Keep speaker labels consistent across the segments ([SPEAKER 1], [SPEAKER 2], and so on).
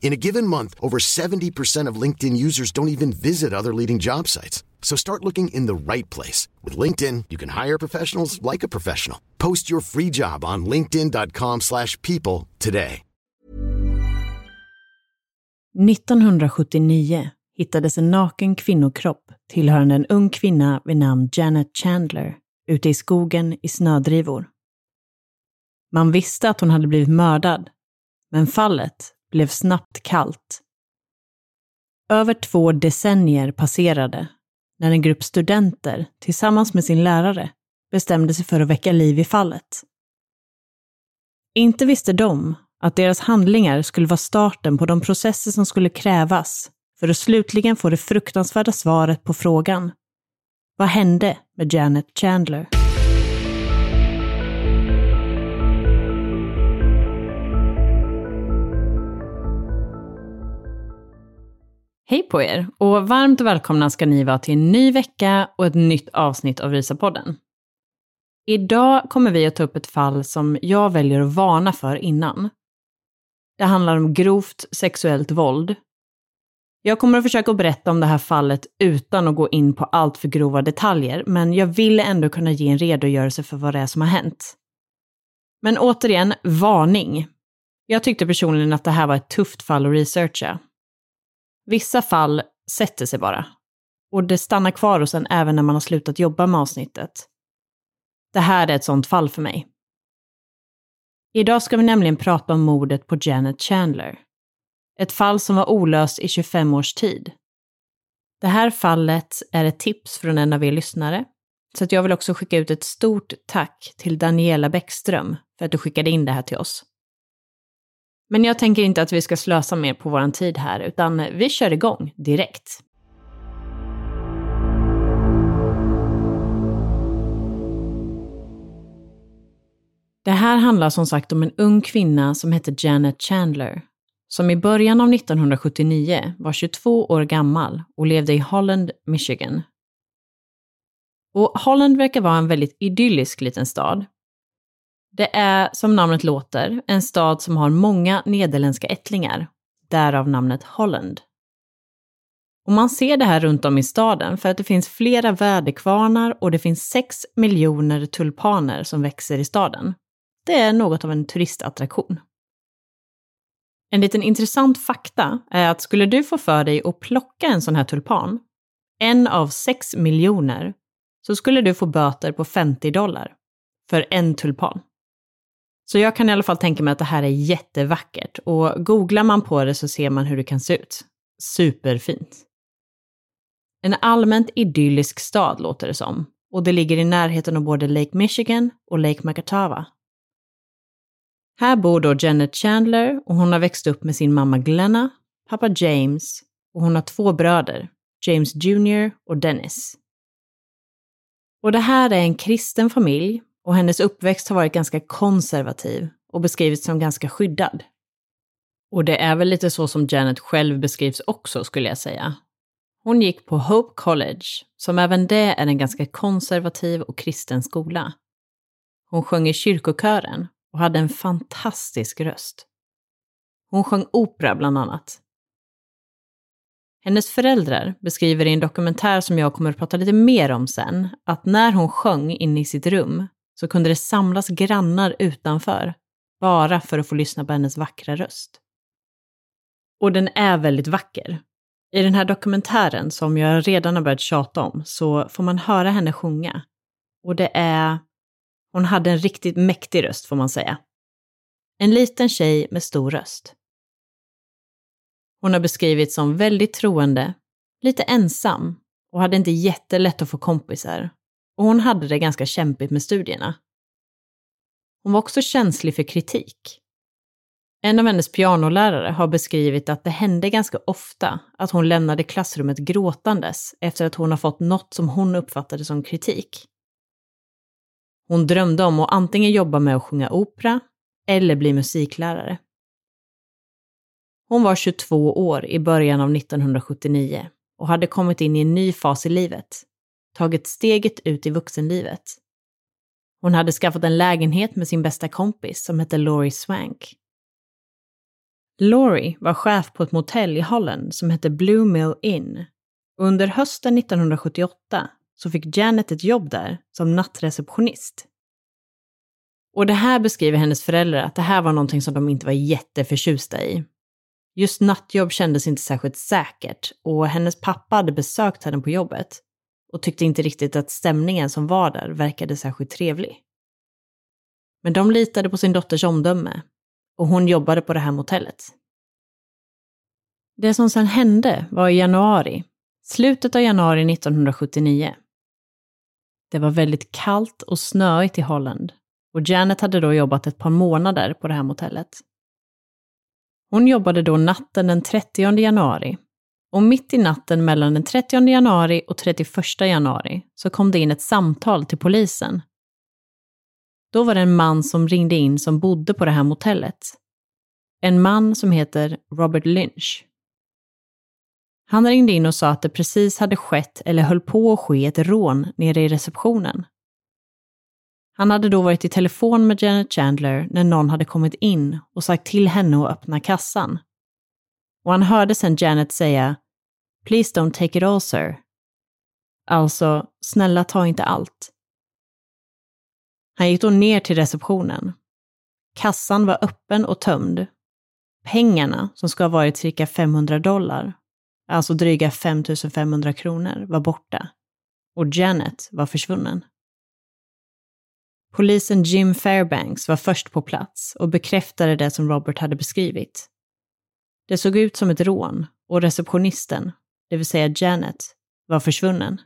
[SPEAKER 1] In a given month, over 70% of LinkedIn users don't even visit other leading job sites. So start looking in the right place. With LinkedIn, you can hire professionals like a professional. Post your free job on linkedin.com slash people today.
[SPEAKER 2] 1979 hittades en naken kvinnokropp tillhörande en ung kvinna vid namn Janet Chandler ute i skogen i snödrivor. Man visste att hon hade blivit mördad, men fallet blev snabbt kallt. Över två decennier passerade när en grupp studenter tillsammans med sin lärare bestämde sig för att väcka liv i fallet. Inte visste de att deras handlingar skulle vara starten på de processer som skulle krävas för att slutligen få det fruktansvärda svaret på frågan Vad hände med Janet Chandler? Hej på er och varmt välkomna ska ni vara till en ny vecka och ett nytt avsnitt av Rysapodden. Idag kommer vi att ta upp ett fall som jag väljer att varna för innan. Det handlar om grovt sexuellt våld. Jag kommer att försöka berätta om det här fallet utan att gå in på allt för grova detaljer, men jag vill ändå kunna ge en redogörelse för vad det är som har hänt. Men återigen, varning. Jag tyckte personligen att det här var ett tufft fall att researcha. Vissa fall sätter sig bara. Och det stannar kvar hos en även när man har slutat jobba med avsnittet. Det här är ett sånt fall för mig. Idag ska vi nämligen prata om mordet på Janet Chandler. Ett fall som var olöst i 25 års tid. Det här fallet är ett tips från en av er lyssnare, så att jag vill också skicka ut ett stort tack till Daniela Bäckström för att du skickade in det här till oss. Men jag tänker inte att vi ska slösa mer på vår tid här, utan vi kör igång direkt. Det här handlar som sagt om en ung kvinna som hette Janet Chandler, som i början av 1979 var 22 år gammal och levde i Holland, Michigan. Och Holland verkar vara en väldigt idyllisk liten stad det är, som namnet låter, en stad som har många nederländska ättlingar, därav namnet Holland. Och man ser det här runt om i staden för att det finns flera väderkvarnar och det finns 6 miljoner tulpaner som växer i staden. Det är något av en turistattraktion. En liten intressant fakta är att skulle du få för dig att plocka en sån här tulpan, en av 6 miljoner, så skulle du få böter på 50 dollar för en tulpan. Så jag kan i alla fall tänka mig att det här är jättevackert och googlar man på det så ser man hur det kan se ut. Superfint. En allmänt idyllisk stad låter det som och det ligger i närheten av både Lake Michigan och Lake Makatawa. Här bor då Janet Chandler och hon har växt upp med sin mamma Glenna, pappa James och hon har två bröder, James Jr och Dennis. Och det här är en kristen familj och hennes uppväxt har varit ganska konservativ och beskrivits som ganska skyddad. Och det är väl lite så som Janet själv beskrivs också, skulle jag säga. Hon gick på Hope College, som även det är en ganska konservativ och kristen skola. Hon sjöng i kyrkokören och hade en fantastisk röst. Hon sjöng opera bland annat. Hennes föräldrar beskriver i en dokumentär som jag kommer att prata lite mer om sen, att när hon sjöng inne i sitt rum så kunde det samlas grannar utanför, bara för att få lyssna på hennes vackra röst. Och den är väldigt vacker. I den här dokumentären, som jag redan har börjat tjata om, så får man höra henne sjunga. Och det är... Hon hade en riktigt mäktig röst, får man säga. En liten tjej med stor röst. Hon har beskrivits som väldigt troende, lite ensam och hade inte jättelätt att få kompisar. Och hon hade det ganska kämpigt med studierna. Hon var också känslig för kritik. En av hennes pianolärare har beskrivit att det hände ganska ofta att hon lämnade klassrummet gråtandes efter att hon har fått något som hon uppfattade som kritik. Hon drömde om att antingen jobba med att sjunga opera eller bli musiklärare. Hon var 22 år i början av 1979 och hade kommit in i en ny fas i livet, tagit steget ut i vuxenlivet. Hon hade skaffat en lägenhet med sin bästa kompis som hette Laurie Swank. Laurie var chef på ett motell i Holland som hette Blue Mill Inn. Under hösten 1978 så fick Janet ett jobb där som nattreceptionist. Och det här beskriver hennes föräldrar att det här var någonting som de inte var jätteförtjusta i. Just nattjobb kändes inte särskilt säkert och hennes pappa hade besökt henne på jobbet och tyckte inte riktigt att stämningen som var där verkade särskilt trevlig. Men de litade på sin dotters omdöme och hon jobbade på det här motellet. Det som sedan hände var i januari, slutet av januari 1979. Det var väldigt kallt och snöigt i Holland och Janet hade då jobbat ett par månader på det här motellet. Hon jobbade då natten den 30 januari och mitt i natten mellan den 30 januari och 31 januari så kom det in ett samtal till polisen. Då var det en man som ringde in som bodde på det här motellet. En man som heter Robert Lynch. Han ringde in och sa att det precis hade skett eller höll på att ske ett rån nere i receptionen. Han hade då varit i telefon med Janet Chandler när någon hade kommit in och sagt till henne att öppna kassan. Och han hörde sedan Janet säga “Please don't take it all sir”. Alltså, snälla ta inte allt. Han gick då ner till receptionen. Kassan var öppen och tömd. Pengarna, som ska ha varit cirka 500 dollar, alltså dryga 5500 kronor, var borta. Och Janet var försvunnen. Polisen Jim Fairbanks var först på plats och bekräftade det som Robert hade beskrivit. Det såg ut som ett rån och receptionisten, det vill säga Janet, var försvunnen.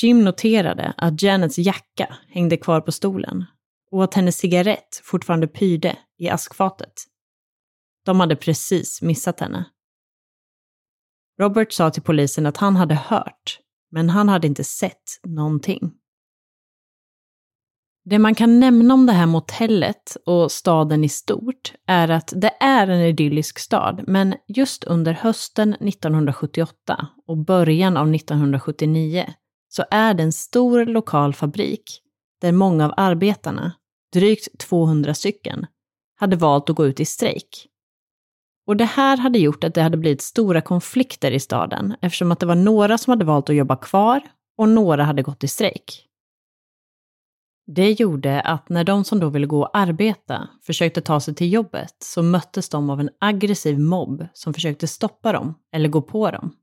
[SPEAKER 2] Jim noterade att Janets jacka hängde kvar på stolen och att hennes cigarett fortfarande pyrde i askfatet. De hade precis missat henne. Robert sa till polisen att han hade hört, men han hade inte sett någonting. Det man kan nämna om det här motellet och staden i stort är att det är en idyllisk stad, men just under hösten 1978 och början av 1979 så är det en stor lokal fabrik där många av arbetarna, drygt 200 stycken, hade valt att gå ut i strejk. Och det här hade gjort att det hade blivit stora konflikter i staden eftersom att det var några som hade valt att jobba kvar och några hade gått i strejk. Det gjorde att när de som då ville gå och arbeta försökte ta sig till jobbet så möttes de av en aggressiv mobb som försökte stoppa dem eller gå på dem.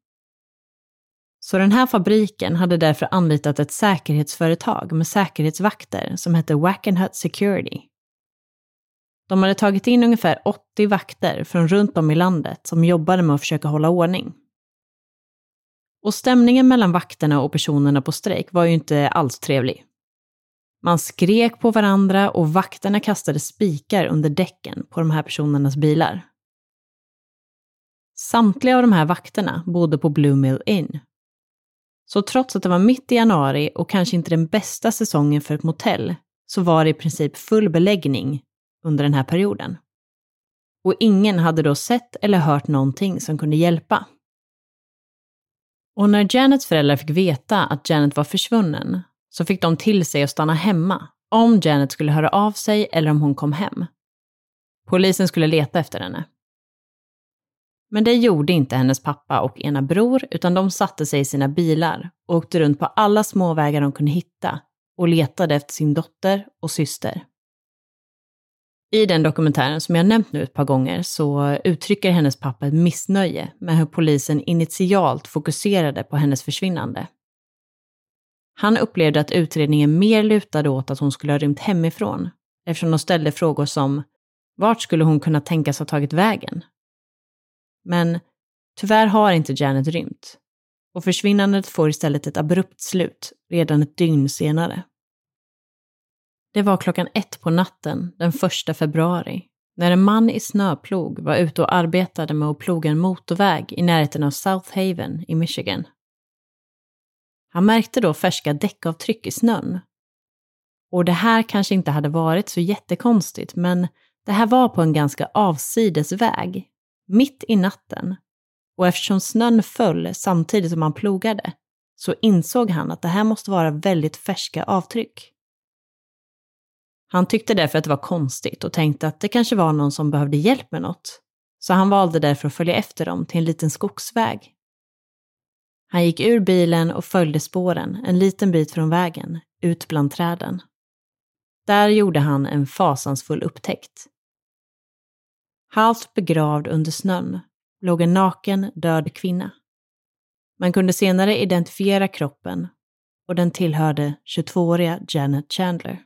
[SPEAKER 2] Så den här fabriken hade därför anlitat ett säkerhetsföretag med säkerhetsvakter som hette Wackenhut Security. De hade tagit in ungefär 80 vakter från runt om i landet som jobbade med att försöka hålla ordning. Och stämningen mellan vakterna och personerna på strejk var ju inte alls trevlig. Man skrek på varandra och vakterna kastade spikar under däcken på de här personernas bilar. Samtliga av de här vakterna bodde på Blue Mill Inn. Så trots att det var mitt i januari och kanske inte den bästa säsongen för ett motell så var det i princip full beläggning under den här perioden. Och ingen hade då sett eller hört någonting som kunde hjälpa. Och när Janets föräldrar fick veta att Janet var försvunnen så fick de till sig att stanna hemma om Janet skulle höra av sig eller om hon kom hem. Polisen skulle leta efter henne. Men det gjorde inte hennes pappa och ena bror, utan de satte sig i sina bilar och åkte runt på alla småvägar de kunde hitta och letade efter sin dotter och syster. I den dokumentären som jag nämnt nu ett par gånger så uttrycker hennes pappa ett missnöje med hur polisen initialt fokuserade på hennes försvinnande. Han upplevde att utredningen mer lutade åt att hon skulle ha rymt hemifrån eftersom de ställde frågor som vart skulle hon kunna tänkas ha tagit vägen? Men tyvärr har inte Janet rymt och försvinnandet får istället ett abrupt slut redan ett dygn senare. Det var klockan ett på natten den 1 februari när en man i snöplog var ute och arbetade med att ploga en motorväg i närheten av South Haven i Michigan. Han märkte då färska däckavtryck i snön. Och det här kanske inte hade varit så jättekonstigt, men det här var på en ganska avsides väg, mitt i natten. Och eftersom snön föll samtidigt som han plogade så insåg han att det här måste vara väldigt färska avtryck. Han tyckte därför att det var konstigt och tänkte att det kanske var någon som behövde hjälp med något. Så han valde därför att följa efter dem till en liten skogsväg. Han gick ur bilen och följde spåren en liten bit från vägen, ut bland träden. Där gjorde han en fasansfull upptäckt. Halvt begravd under snön låg en naken, död kvinna. Man kunde senare identifiera kroppen och den tillhörde 22-åriga Janet Chandler.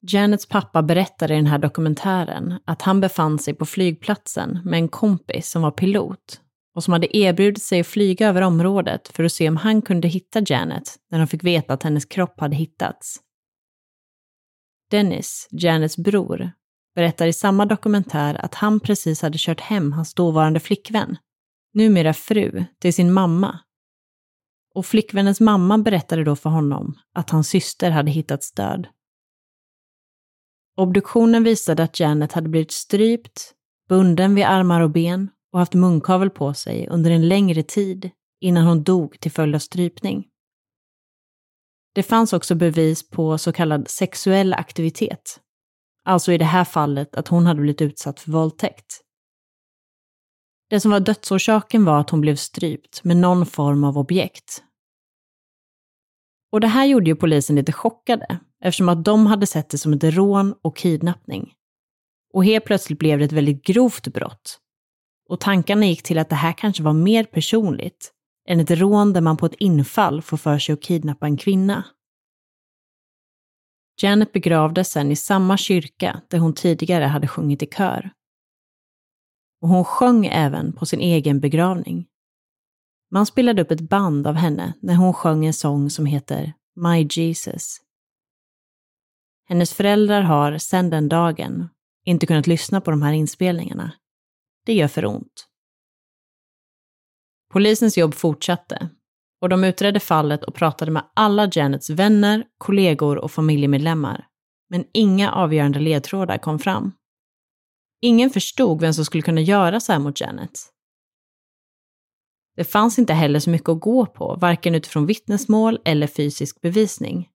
[SPEAKER 2] Janets pappa berättade i den här dokumentären att han befann sig på flygplatsen med en kompis som var pilot och som hade erbjudit sig att flyga över området för att se om han kunde hitta Janet när de fick veta att hennes kropp hade hittats. Dennis, Janets bror, berättar i samma dokumentär att han precis hade kört hem hans dåvarande flickvän, numera fru, till sin mamma. Och flickvännens mamma berättade då för honom att hans syster hade hittats död. Obduktionen visade att Janet hade blivit strypt, bunden vid armar och ben och haft munkavel på sig under en längre tid innan hon dog till följd av strypning. Det fanns också bevis på så kallad sexuell aktivitet, alltså i det här fallet att hon hade blivit utsatt för våldtäkt. Det som var dödsorsaken var att hon blev strypt med någon form av objekt. Och det här gjorde ju polisen lite chockade, eftersom att de hade sett det som ett rån och kidnappning. Och helt plötsligt blev det ett väldigt grovt brott. Och tankarna gick till att det här kanske var mer personligt än ett rån där man på ett infall får för sig att kidnappa en kvinna. Janet begravdes sen i samma kyrka där hon tidigare hade sjungit i kör. Och hon sjöng även på sin egen begravning. Man spelade upp ett band av henne när hon sjöng en sång som heter My Jesus. Hennes föräldrar har sedan den dagen inte kunnat lyssna på de här inspelningarna. Det gör för ont. Polisens jobb fortsatte och de utredde fallet och pratade med alla Janets vänner, kollegor och familjemedlemmar. Men inga avgörande ledtrådar kom fram. Ingen förstod vem som skulle kunna göra så här mot Janet. Det fanns inte heller så mycket att gå på, varken utifrån vittnesmål eller fysisk bevisning.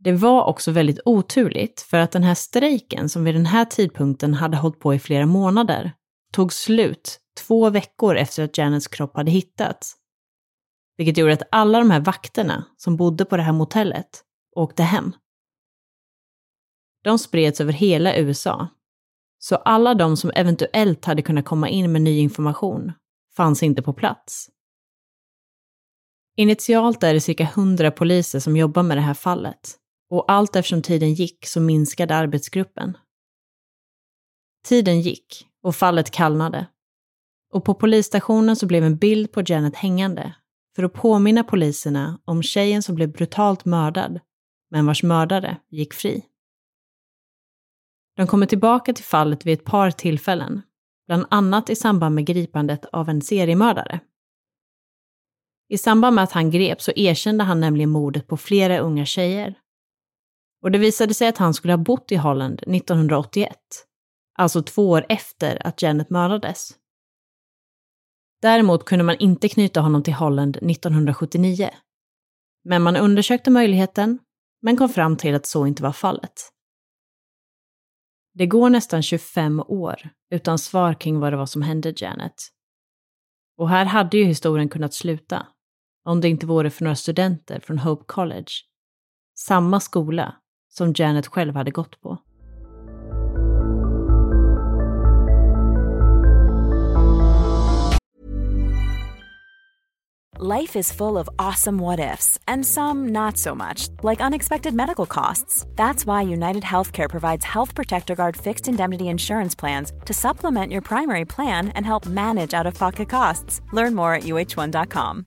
[SPEAKER 2] Det var också väldigt oturligt för att den här strejken som vid den här tidpunkten hade hållit på i flera månader tog slut två veckor efter att Janets kropp hade hittats. Vilket gjorde att alla de här vakterna som bodde på det här motellet åkte hem. De spreds över hela USA. Så alla de som eventuellt hade kunnat komma in med ny information fanns inte på plats. Initialt är det cirka 100 poliser som jobbar med det här fallet och allt eftersom tiden gick så minskade arbetsgruppen. Tiden gick och fallet kallnade. Och på polisstationen så blev en bild på Janet hängande för att påminna poliserna om tjejen som blev brutalt mördad, men vars mördare gick fri. De kommer tillbaka till fallet vid ett par tillfällen, bland annat i samband med gripandet av en seriemördare. I samband med att han greps så erkände han nämligen mordet på flera unga tjejer och det visade sig att han skulle ha bott i Holland 1981, alltså två år efter att Janet mördades. Däremot kunde man inte knyta honom till Holland 1979. Men man undersökte möjligheten, men kom fram till att så inte var fallet. Det går nästan 25 år utan svar kring vad det var som hände Janet. Och här hade ju historien kunnat sluta, om det inte vore för några studenter från Hope College. Samma skola som Janet själv hade gått på.
[SPEAKER 3] Life is full of awesome what ifs, and some not so much, like unexpected medical costs. That's why United Healthcare provides Health Protector Guard fixed indemnity insurance plans to supplement your primary plan and help manage out of pocket costs. Learn more at uh1.com.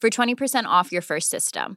[SPEAKER 4] for 20% off your first system.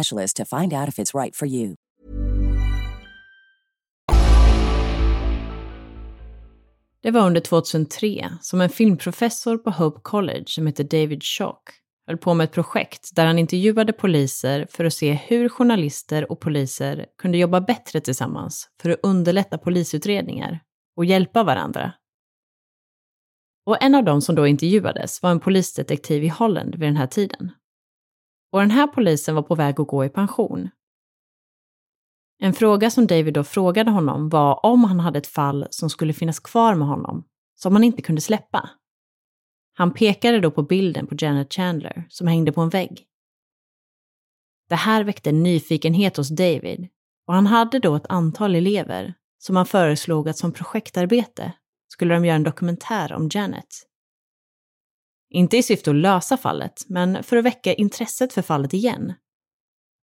[SPEAKER 5] to find out if it's right for you.
[SPEAKER 2] Det var under 2003 som en filmprofessor på Hope College som heter David Shock höll på med ett projekt där han intervjuade poliser för att se hur journalister och poliser kunde jobba bättre tillsammans för att underlätta polisutredningar och hjälpa varandra. Och en av dem som då intervjuades var en polisdetektiv i Holland vid den här tiden. Och den här polisen var på väg att gå i pension. En fråga som David då frågade honom var om han hade ett fall som skulle finnas kvar med honom, som han inte kunde släppa. Han pekade då på bilden på Janet Chandler som hängde på en vägg. Det här väckte nyfikenhet hos David och han hade då ett antal elever som han föreslog att som projektarbete skulle de göra en dokumentär om Janet. Inte i syfte att lösa fallet, men för att väcka intresset för fallet igen.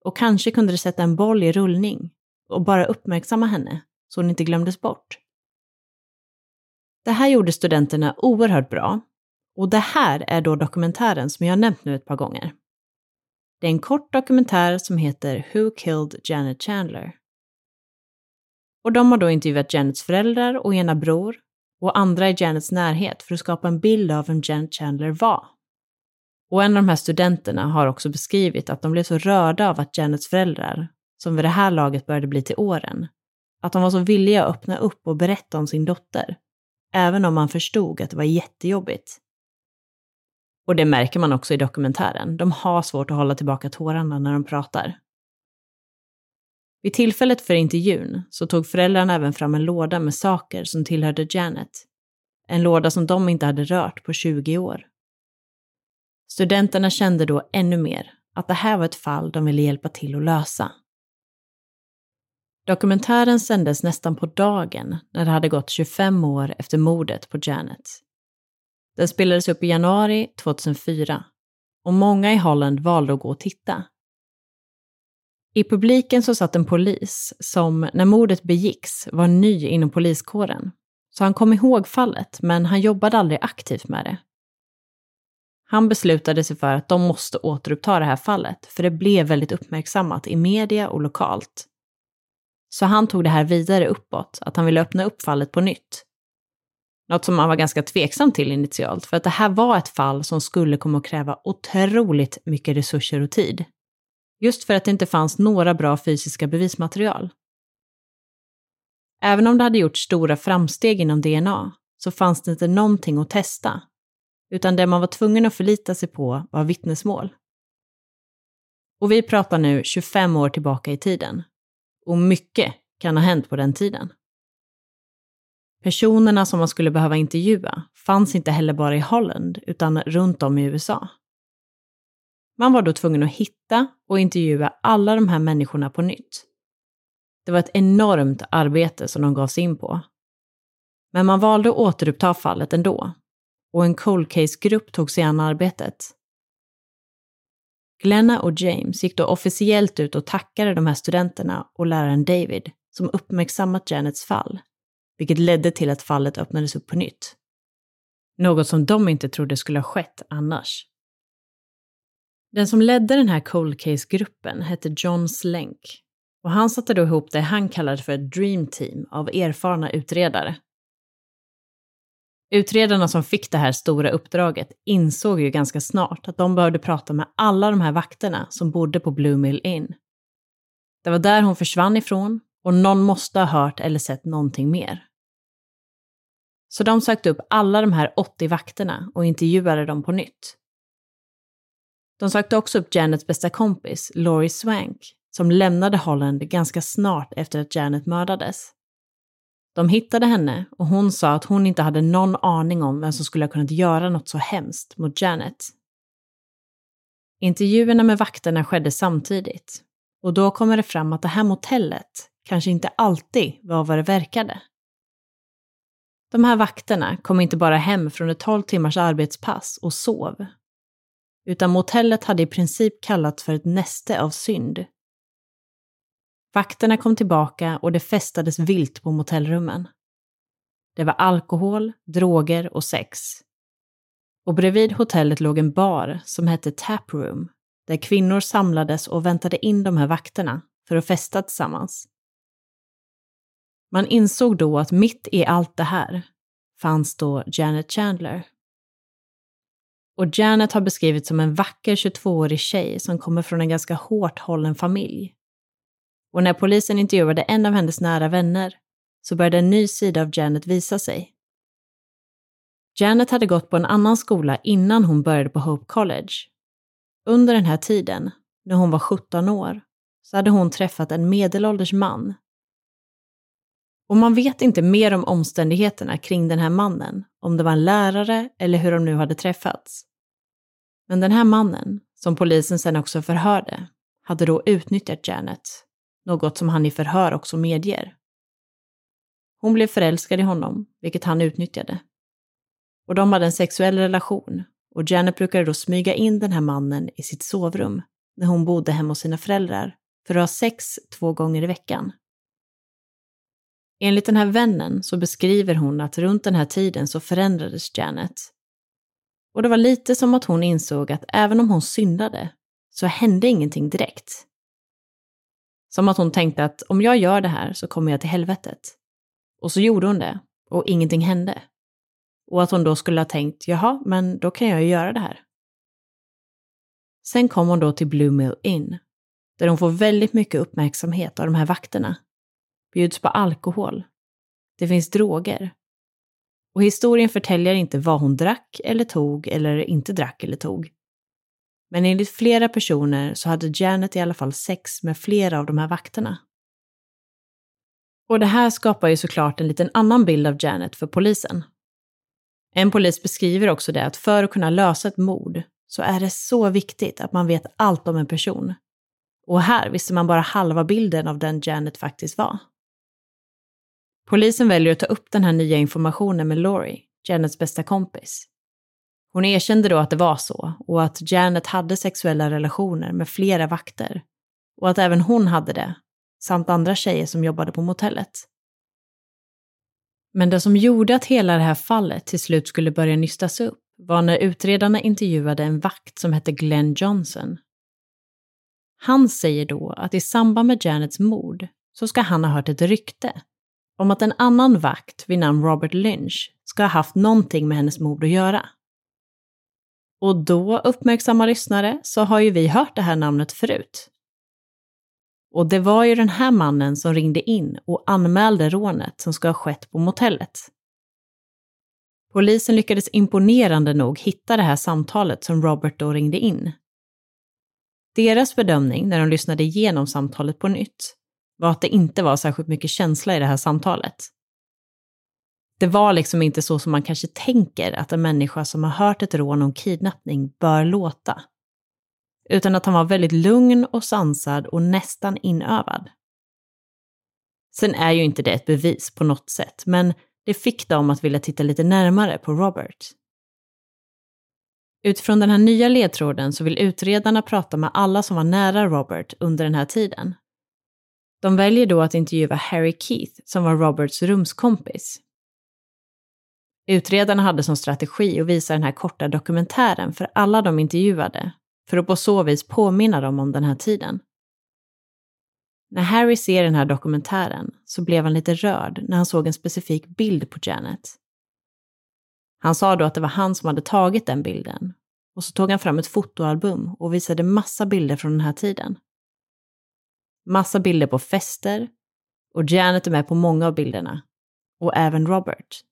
[SPEAKER 2] Och kanske kunde det sätta en boll i rullning och bara uppmärksamma henne så hon inte glömdes bort. Det här gjorde studenterna oerhört bra och det här är då dokumentären som jag har nämnt nu ett par gånger. Det är en kort dokumentär som heter Who Killed Janet Chandler? Och de har då intervjuat Janets föräldrar och ena bror och andra i Janets närhet för att skapa en bild av vem Janet Chandler var. Och en av de här studenterna har också beskrivit att de blev så rörda av att Janets föräldrar, som vid det här laget började bli till åren, att de var så villiga att öppna upp och berätta om sin dotter, även om man förstod att det var jättejobbigt. Och det märker man också i dokumentären. De har svårt att hålla tillbaka tårarna när de pratar. Vid tillfället för intervjun så tog föräldrarna även fram en låda med saker som tillhörde Janet. En låda som de inte hade rört på 20 år. Studenterna kände då ännu mer att det här var ett fall de ville hjälpa till att lösa. Dokumentären sändes nästan på dagen när det hade gått 25 år efter mordet på Janet. Den spelades upp i januari 2004 och många i Holland valde att gå och titta. I publiken så satt en polis som, när mordet begicks, var ny inom poliskåren. Så han kom ihåg fallet, men han jobbade aldrig aktivt med det. Han beslutade sig för att de måste återuppta det här fallet, för det blev väldigt uppmärksammat i media och lokalt. Så han tog det här vidare uppåt, att han ville öppna upp fallet på nytt. Något som han var ganska tveksam till initialt, för att det här var ett fall som skulle komma att kräva otroligt mycket resurser och tid. Just för att det inte fanns några bra fysiska bevismaterial. Även om det hade gjort stora framsteg inom DNA så fanns det inte någonting att testa, utan det man var tvungen att förlita sig på var vittnesmål. Och vi pratar nu 25 år tillbaka i tiden. Och mycket kan ha hänt på den tiden. Personerna som man skulle behöva intervjua fanns inte heller bara i Holland, utan runt om i USA. Man var då tvungen att hitta och intervjua alla de här människorna på nytt. Det var ett enormt arbete som de gav sig in på. Men man valde att återuppta fallet ändå och en cold case-grupp tog sig an arbetet. Glenna och James gick då officiellt ut och tackade de här studenterna och läraren David som uppmärksammat Janets fall, vilket ledde till att fallet öppnades upp på nytt. Något som de inte trodde skulle ha skett annars. Den som ledde den här cold case-gruppen hette John Slenk och han satte då ihop det han kallade för ett dream team av erfarna utredare. Utredarna som fick det här stora uppdraget insåg ju ganska snart att de behövde prata med alla de här vakterna som bodde på Blue Mill Inn. Det var där hon försvann ifrån och någon måste ha hört eller sett någonting mer. Så de sökte upp alla de här 80 vakterna och intervjuade dem på nytt. De sökte också upp Janets bästa kompis, Laurie Swank, som lämnade Holland ganska snart efter att Janet mördades. De hittade henne och hon sa att hon inte hade någon aning om vem som skulle ha kunnat göra något så hemskt mot Janet. Intervjuerna med vakterna skedde samtidigt och då kommer det fram att det här motellet kanske inte alltid var vad det verkade. De här vakterna kom inte bara hem från ett 12 timmars arbetspass och sov, utan motellet hade i princip kallats för ett näste av synd Vakterna kom tillbaka och det festades vilt på motellrummen. Det var alkohol, droger och sex. Och bredvid hotellet låg en bar som hette Taproom, där kvinnor samlades och väntade in de här vakterna för att festa tillsammans. Man insåg då att mitt i allt det här fanns då Janet Chandler. Och Janet har beskrivits som en vacker 22-årig tjej som kommer från en ganska hårt hållen familj och när polisen intervjuade en av hennes nära vänner så började en ny sida av Janet visa sig. Janet hade gått på en annan skola innan hon började på Hope College. Under den här tiden, när hon var 17 år, så hade hon träffat en medelålders man. Och man vet inte mer om omständigheterna kring den här mannen, om det var en lärare eller hur de nu hade träffats. Men den här mannen, som polisen sen också förhörde, hade då utnyttjat Janet något som han i förhör också medger. Hon blev förälskad i honom, vilket han utnyttjade. Och de hade en sexuell relation och Janet brukade då smyga in den här mannen i sitt sovrum när hon bodde hemma hos sina föräldrar för att ha sex två gånger i veckan. Enligt den här vännen så beskriver hon att runt den här tiden så förändrades Janet. Och det var lite som att hon insåg att även om hon syndade så hände ingenting direkt. Som att hon tänkte att om jag gör det här så kommer jag till helvetet. Och så gjorde hon det och ingenting hände. Och att hon då skulle ha tänkt, jaha, men då kan jag ju göra det här. Sen kom hon då till Blue Mill Inn, där hon får väldigt mycket uppmärksamhet av de här vakterna. Bjuds på alkohol. Det finns droger. Och historien förtäljer inte vad hon drack eller tog eller inte drack eller tog. Men enligt flera personer så hade Janet i alla fall sex med flera av de här vakterna. Och det här skapar ju såklart en liten annan bild av Janet för polisen. En polis beskriver också det att för att kunna lösa ett mord så är det så viktigt att man vet allt om en person. Och här visste man bara halva bilden av den Janet faktiskt var. Polisen väljer att ta upp den här nya informationen med Laurie, Janets bästa kompis, hon erkände då att det var så och att Janet hade sexuella relationer med flera vakter och att även hon hade det, samt andra tjejer som jobbade på motellet. Men det som gjorde att hela det här fallet till slut skulle börja nystas upp var när utredarna intervjuade en vakt som hette Glenn Johnson. Han säger då att i samband med Janets mord så ska han ha hört ett rykte om att en annan vakt vid namn Robert Lynch ska ha haft någonting med hennes mord att göra. Och då, uppmärksamma lyssnare, så har ju vi hört det här namnet förut. Och det var ju den här mannen som ringde in och anmälde rånet som ska ha skett på motellet. Polisen lyckades imponerande nog hitta det här samtalet som Robert då ringde in. Deras bedömning när de lyssnade igenom samtalet på nytt var att det inte var särskilt mycket känsla i det här samtalet. Det var liksom inte så som man kanske tänker att en människa som har hört ett rån om kidnappning bör låta. Utan att han var väldigt lugn och sansad och nästan inövad. Sen är ju inte det ett bevis på något sätt, men det fick dem att vilja titta lite närmare på Robert. Utifrån den här nya ledtråden så vill utredarna prata med alla som var nära Robert under den här tiden. De väljer då att intervjua Harry Keith som var Roberts rumskompis. Utredarna hade som strategi att visa den här korta dokumentären för alla de intervjuade, för att på så vis påminna dem om den här tiden. När Harry ser den här dokumentären så blev han lite rörd när han såg en specifik bild på Janet. Han sa då att det var han som hade tagit den bilden och så tog han fram ett fotoalbum och visade massa bilder från den här tiden. Massa bilder på fester och Janet är med på många av bilderna. Och även Robert.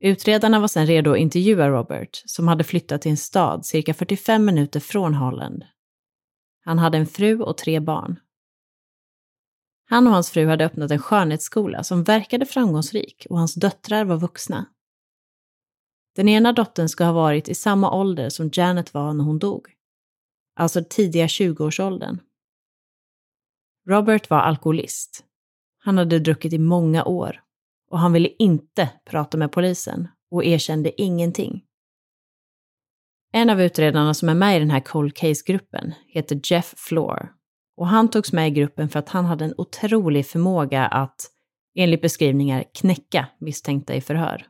[SPEAKER 2] Utredarna var sedan redo att intervjua Robert, som hade flyttat till en stad cirka 45 minuter från Holland. Han hade en fru och tre barn. Han och hans fru hade öppnat en skönhetsskola som verkade framgångsrik och hans döttrar var vuxna. Den ena dottern ska ha varit i samma ålder som Janet var när hon dog. Alltså tidiga 20-årsåldern. Robert var alkoholist. Han hade druckit i många år och han ville inte prata med polisen och erkände ingenting. En av utredarna som är med i den här cold case-gruppen heter Jeff Floor och han togs med i gruppen för att han hade en otrolig förmåga att, enligt beskrivningar, knäcka misstänkta i förhör.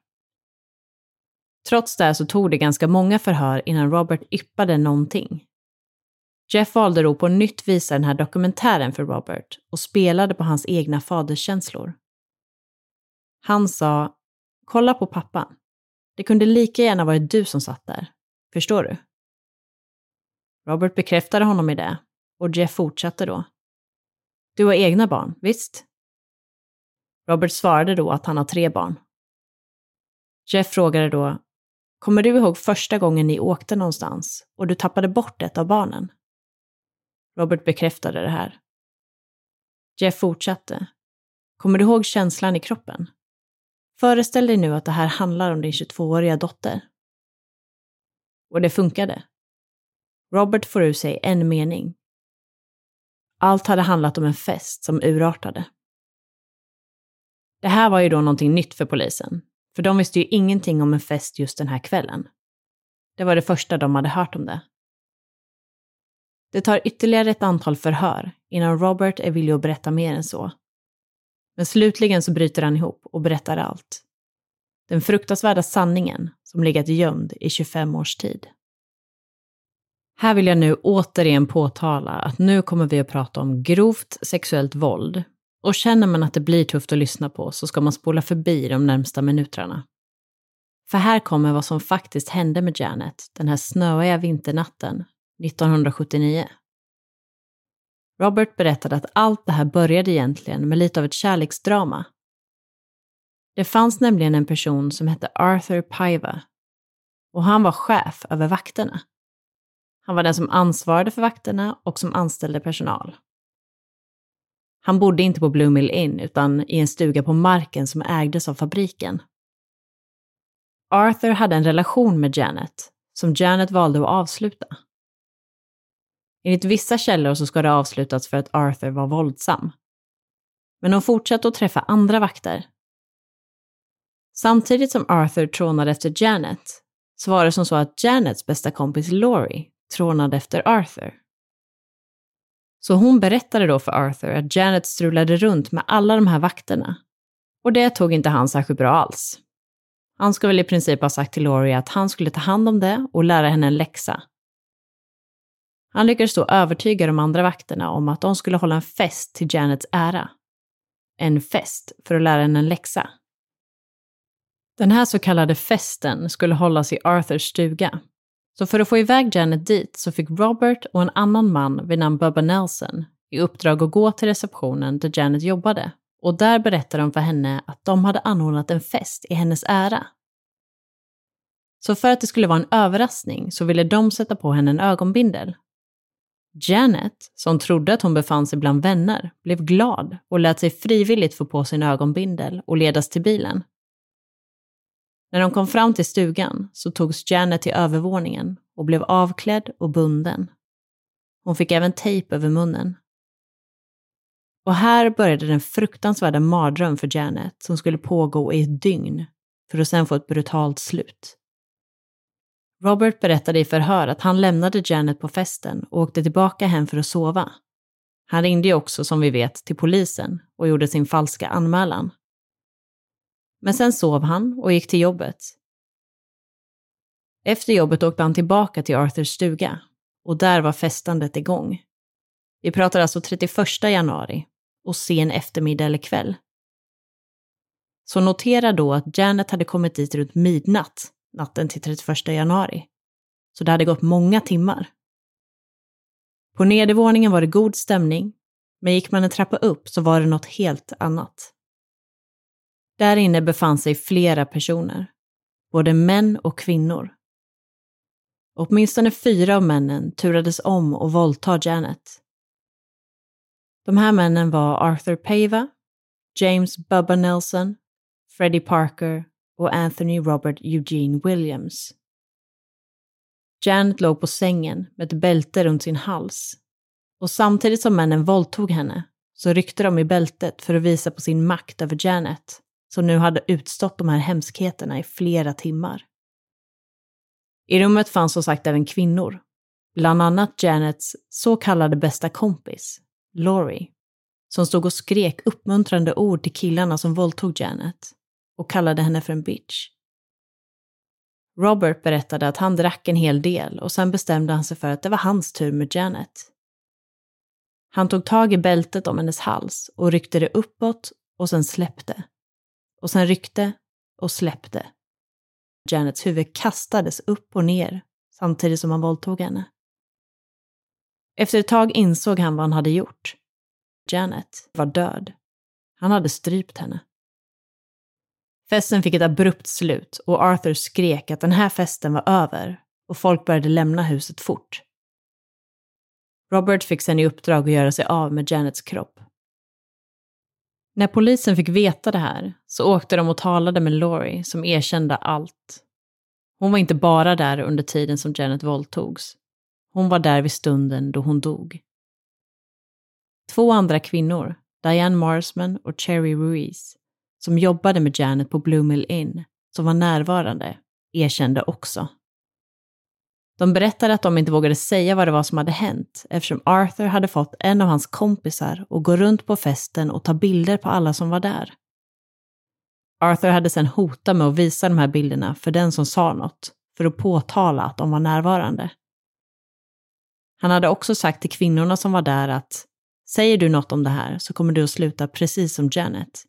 [SPEAKER 2] Trots det så tog det ganska många förhör innan Robert yppade någonting. Jeff valde då på nytt visa den här dokumentären för Robert och spelade på hans egna faderskänslor. Han sa, kolla på pappan. Det kunde lika gärna varit du som satt där. Förstår du? Robert bekräftade honom i det och Jeff fortsatte då. Du har egna barn, visst? Robert svarade då att han har tre barn. Jeff frågade då, kommer du ihåg första gången ni åkte någonstans och du tappade bort ett av barnen? Robert bekräftade det här. Jeff fortsatte. Kommer du ihåg känslan i kroppen? Föreställ dig nu att det här handlar om din 22-åriga dotter. Och det funkade. Robert får ur sig en mening. Allt hade handlat om en fest som urartade. Det här var ju då någonting nytt för polisen, för de visste ju ingenting om en fest just den här kvällen. Det var det första de hade hört om det. Det tar ytterligare ett antal förhör innan Robert är villig att berätta mer än så. Men slutligen så bryter han ihop och berättar allt. Den fruktansvärda sanningen som legat gömd i 25 års tid. Här vill jag nu återigen påtala att nu kommer vi att prata om grovt sexuellt våld och känner man att det blir tufft att lyssna på så ska man spola förbi de närmsta minuterna. För här kommer vad som faktiskt hände med Janet den här snöiga vinternatten 1979. Robert berättade att allt det här började egentligen med lite av ett kärleksdrama. Det fanns nämligen en person som hette Arthur Paiva och han var chef över vakterna. Han var den som ansvarade för vakterna och som anställde personal. Han bodde inte på Blue Mill Inn utan i en stuga på marken som ägdes av fabriken. Arthur hade en relation med Janet som Janet valde att avsluta. Enligt vissa källor så ska det avslutats för att Arthur var våldsam. Men hon fortsatte att träffa andra vakter. Samtidigt som Arthur trånade efter Janet så var det som så att Janets bästa kompis Laurie trånade efter Arthur. Så hon berättade då för Arthur att Janet strulade runt med alla de här vakterna. Och det tog inte han särskilt bra alls. Han ska väl i princip ha sagt till Laurie att han skulle ta hand om det och lära henne en läxa. Han lyckades då övertyga de andra vakterna om att de skulle hålla en fest till Janets ära. En fest för att lära henne en läxa. Den här så kallade festen skulle hållas i Arthurs stuga. Så för att få iväg Janet dit så fick Robert och en annan man vid namn Bubba Nelson i uppdrag att gå till receptionen där Janet jobbade och där berättade de för henne att de hade anordnat en fest i hennes ära. Så för att det skulle vara en överraskning så ville de sätta på henne en ögonbindel. Janet, som trodde att hon befann sig bland vänner, blev glad och lät sig frivilligt få på sin ögonbindel och ledas till bilen. När de kom fram till stugan så togs Janet till övervåningen och blev avklädd och bunden. Hon fick även tejp över munnen. Och här började den fruktansvärda mardröm för Janet som skulle pågå i ett dygn för att sen få ett brutalt slut. Robert berättade i förhör att han lämnade Janet på festen och åkte tillbaka hem för att sova. Han ringde ju också, som vi vet, till polisen och gjorde sin falska anmälan. Men sen sov han och gick till jobbet. Efter jobbet åkte han tillbaka till Arthurs stuga och där var festandet igång. Vi pratar alltså 31 januari och sen eftermiddag eller kväll. Så notera då att Janet hade kommit dit runt midnatt natten till 31 januari. Så det hade gått många timmar. På nedervåningen var det god stämning, men gick man en trappa upp så var det något helt annat. Där inne befann sig flera personer, både män och kvinnor. Åtminstone fyra av männen turades om och våldta Janet. De här männen var Arthur Pava, James Bubba Nelson, Freddie Parker och Anthony Robert Eugene Williams. Janet låg på sängen med ett bälte runt sin hals och samtidigt som männen våldtog henne så ryckte de i bältet för att visa på sin makt över Janet som nu hade utstått de här hemskheterna i flera timmar. I rummet fanns som sagt även kvinnor, bland annat Janets så kallade bästa kompis, Laurie, som stod och skrek uppmuntrande ord till killarna som våldtog Janet och kallade henne för en bitch. Robert berättade att han drack en hel del och sen bestämde han sig för att det var hans tur med Janet. Han tog tag i bältet om hennes hals och ryckte det uppåt och sen släppte. Och sen ryckte och släppte. Janets huvud kastades upp och ner samtidigt som han våldtog henne. Efter ett tag insåg han vad han hade gjort. Janet var död. Han hade strypt henne. Festen fick ett abrupt slut och Arthur skrek att den här festen var över och folk började lämna huset fort. Robert fick sen i uppdrag att göra sig av med Janets kropp. När polisen fick veta det här så åkte de och talade med Laurie som erkände allt. Hon var inte bara där under tiden som Janet våldtogs. Hon var där vid stunden då hon dog. Två andra kvinnor, Diane Marsman och Cherry Ruiz, som jobbade med Janet på Blue Mill Inn, som var närvarande, erkände också. De berättade att de inte vågade säga vad det var som hade hänt eftersom Arthur hade fått en av hans kompisar att gå runt på festen och ta bilder på alla som var där. Arthur hade sedan hotat med att visa de här bilderna för den som sa något, för att påtala att de var närvarande. Han hade också sagt till kvinnorna som var där att säger du något om det här så kommer du att sluta precis som Janet.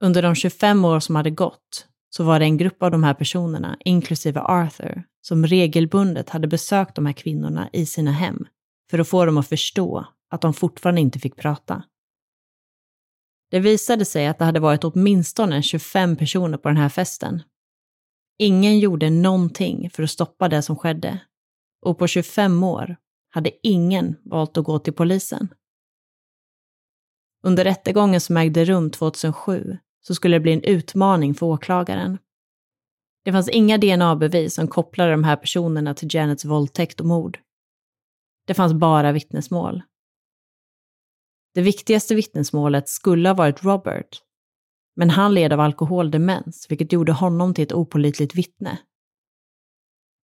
[SPEAKER 2] Under de 25 år som hade gått så var det en grupp av de här personerna, inklusive Arthur, som regelbundet hade besökt de här kvinnorna i sina hem för att få dem att förstå att de fortfarande inte fick prata. Det visade sig att det hade varit åtminstone 25 personer på den här festen. Ingen gjorde någonting för att stoppa det som skedde. Och på 25 år hade ingen valt att gå till polisen. Under rättegången som ägde rum 2007 så skulle det bli en utmaning för åklagaren. Det fanns inga DNA-bevis som kopplade de här personerna till Janets våldtäkt och mord. Det fanns bara vittnesmål. Det viktigaste vittnesmålet skulle ha varit Robert, men han led av alkoholdemens, vilket gjorde honom till ett opolitligt vittne.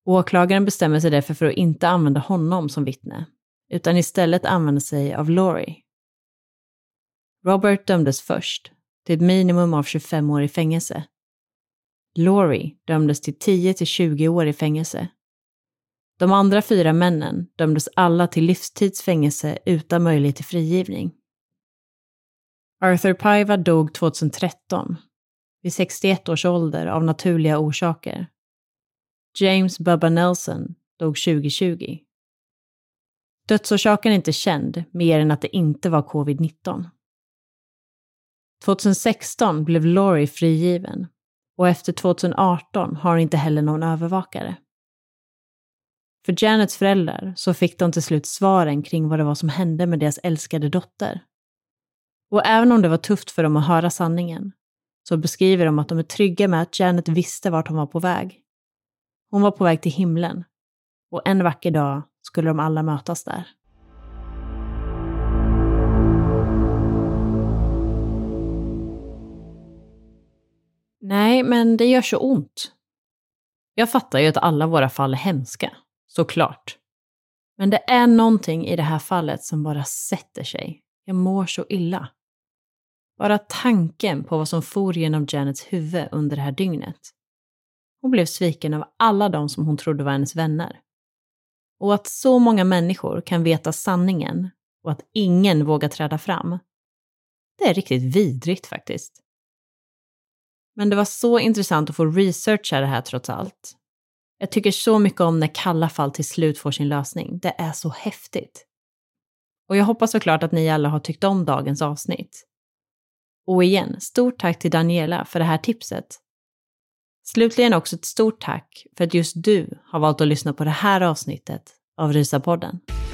[SPEAKER 2] Åklagaren bestämmer sig därför för att inte använda honom som vittne, utan istället använda sig av Laurie. Robert dömdes först till ett minimum av 25 år i fängelse. Laurie dömdes till 10-20 år i fängelse. De andra fyra männen dömdes alla till livstidsfängelse utan möjlighet till frigivning. Arthur Paiva dog 2013, vid 61 års ålder av naturliga orsaker. James Bubba Nelson dog 2020. Dödsorsaken är inte känd, mer än att det inte var covid-19. 2016 blev Laurie frigiven och efter 2018 har hon inte heller någon övervakare. För Janets föräldrar så fick de till slut svaren kring vad det var som hände med deras älskade dotter. Och även om det var tufft för dem att höra sanningen, så beskriver de att de är trygga med att Janet visste vart hon var på väg. Hon var på väg till himlen. Och en vacker dag skulle de alla mötas där. Nej, men det gör så ont. Jag fattar ju att alla våra fall är hemska, såklart. Men det är någonting i det här fallet som bara sätter sig. Jag mår så illa. Bara tanken på vad som for genom Janets huvud under det här dygnet. Hon blev sviken av alla de som hon trodde var hennes vänner. Och att så många människor kan veta sanningen och att ingen vågar träda fram. Det är riktigt vidrigt faktiskt. Men det var så intressant att få researcha det här trots allt. Jag tycker så mycket om när kalla fall till slut får sin lösning. Det är så häftigt. Och jag hoppas såklart att ni alla har tyckt om dagens avsnitt. Och igen, stort tack till Daniela för det här tipset. Slutligen också ett stort tack för att just du har valt att lyssna på det här avsnittet av Rysapodden.
[SPEAKER 3] podden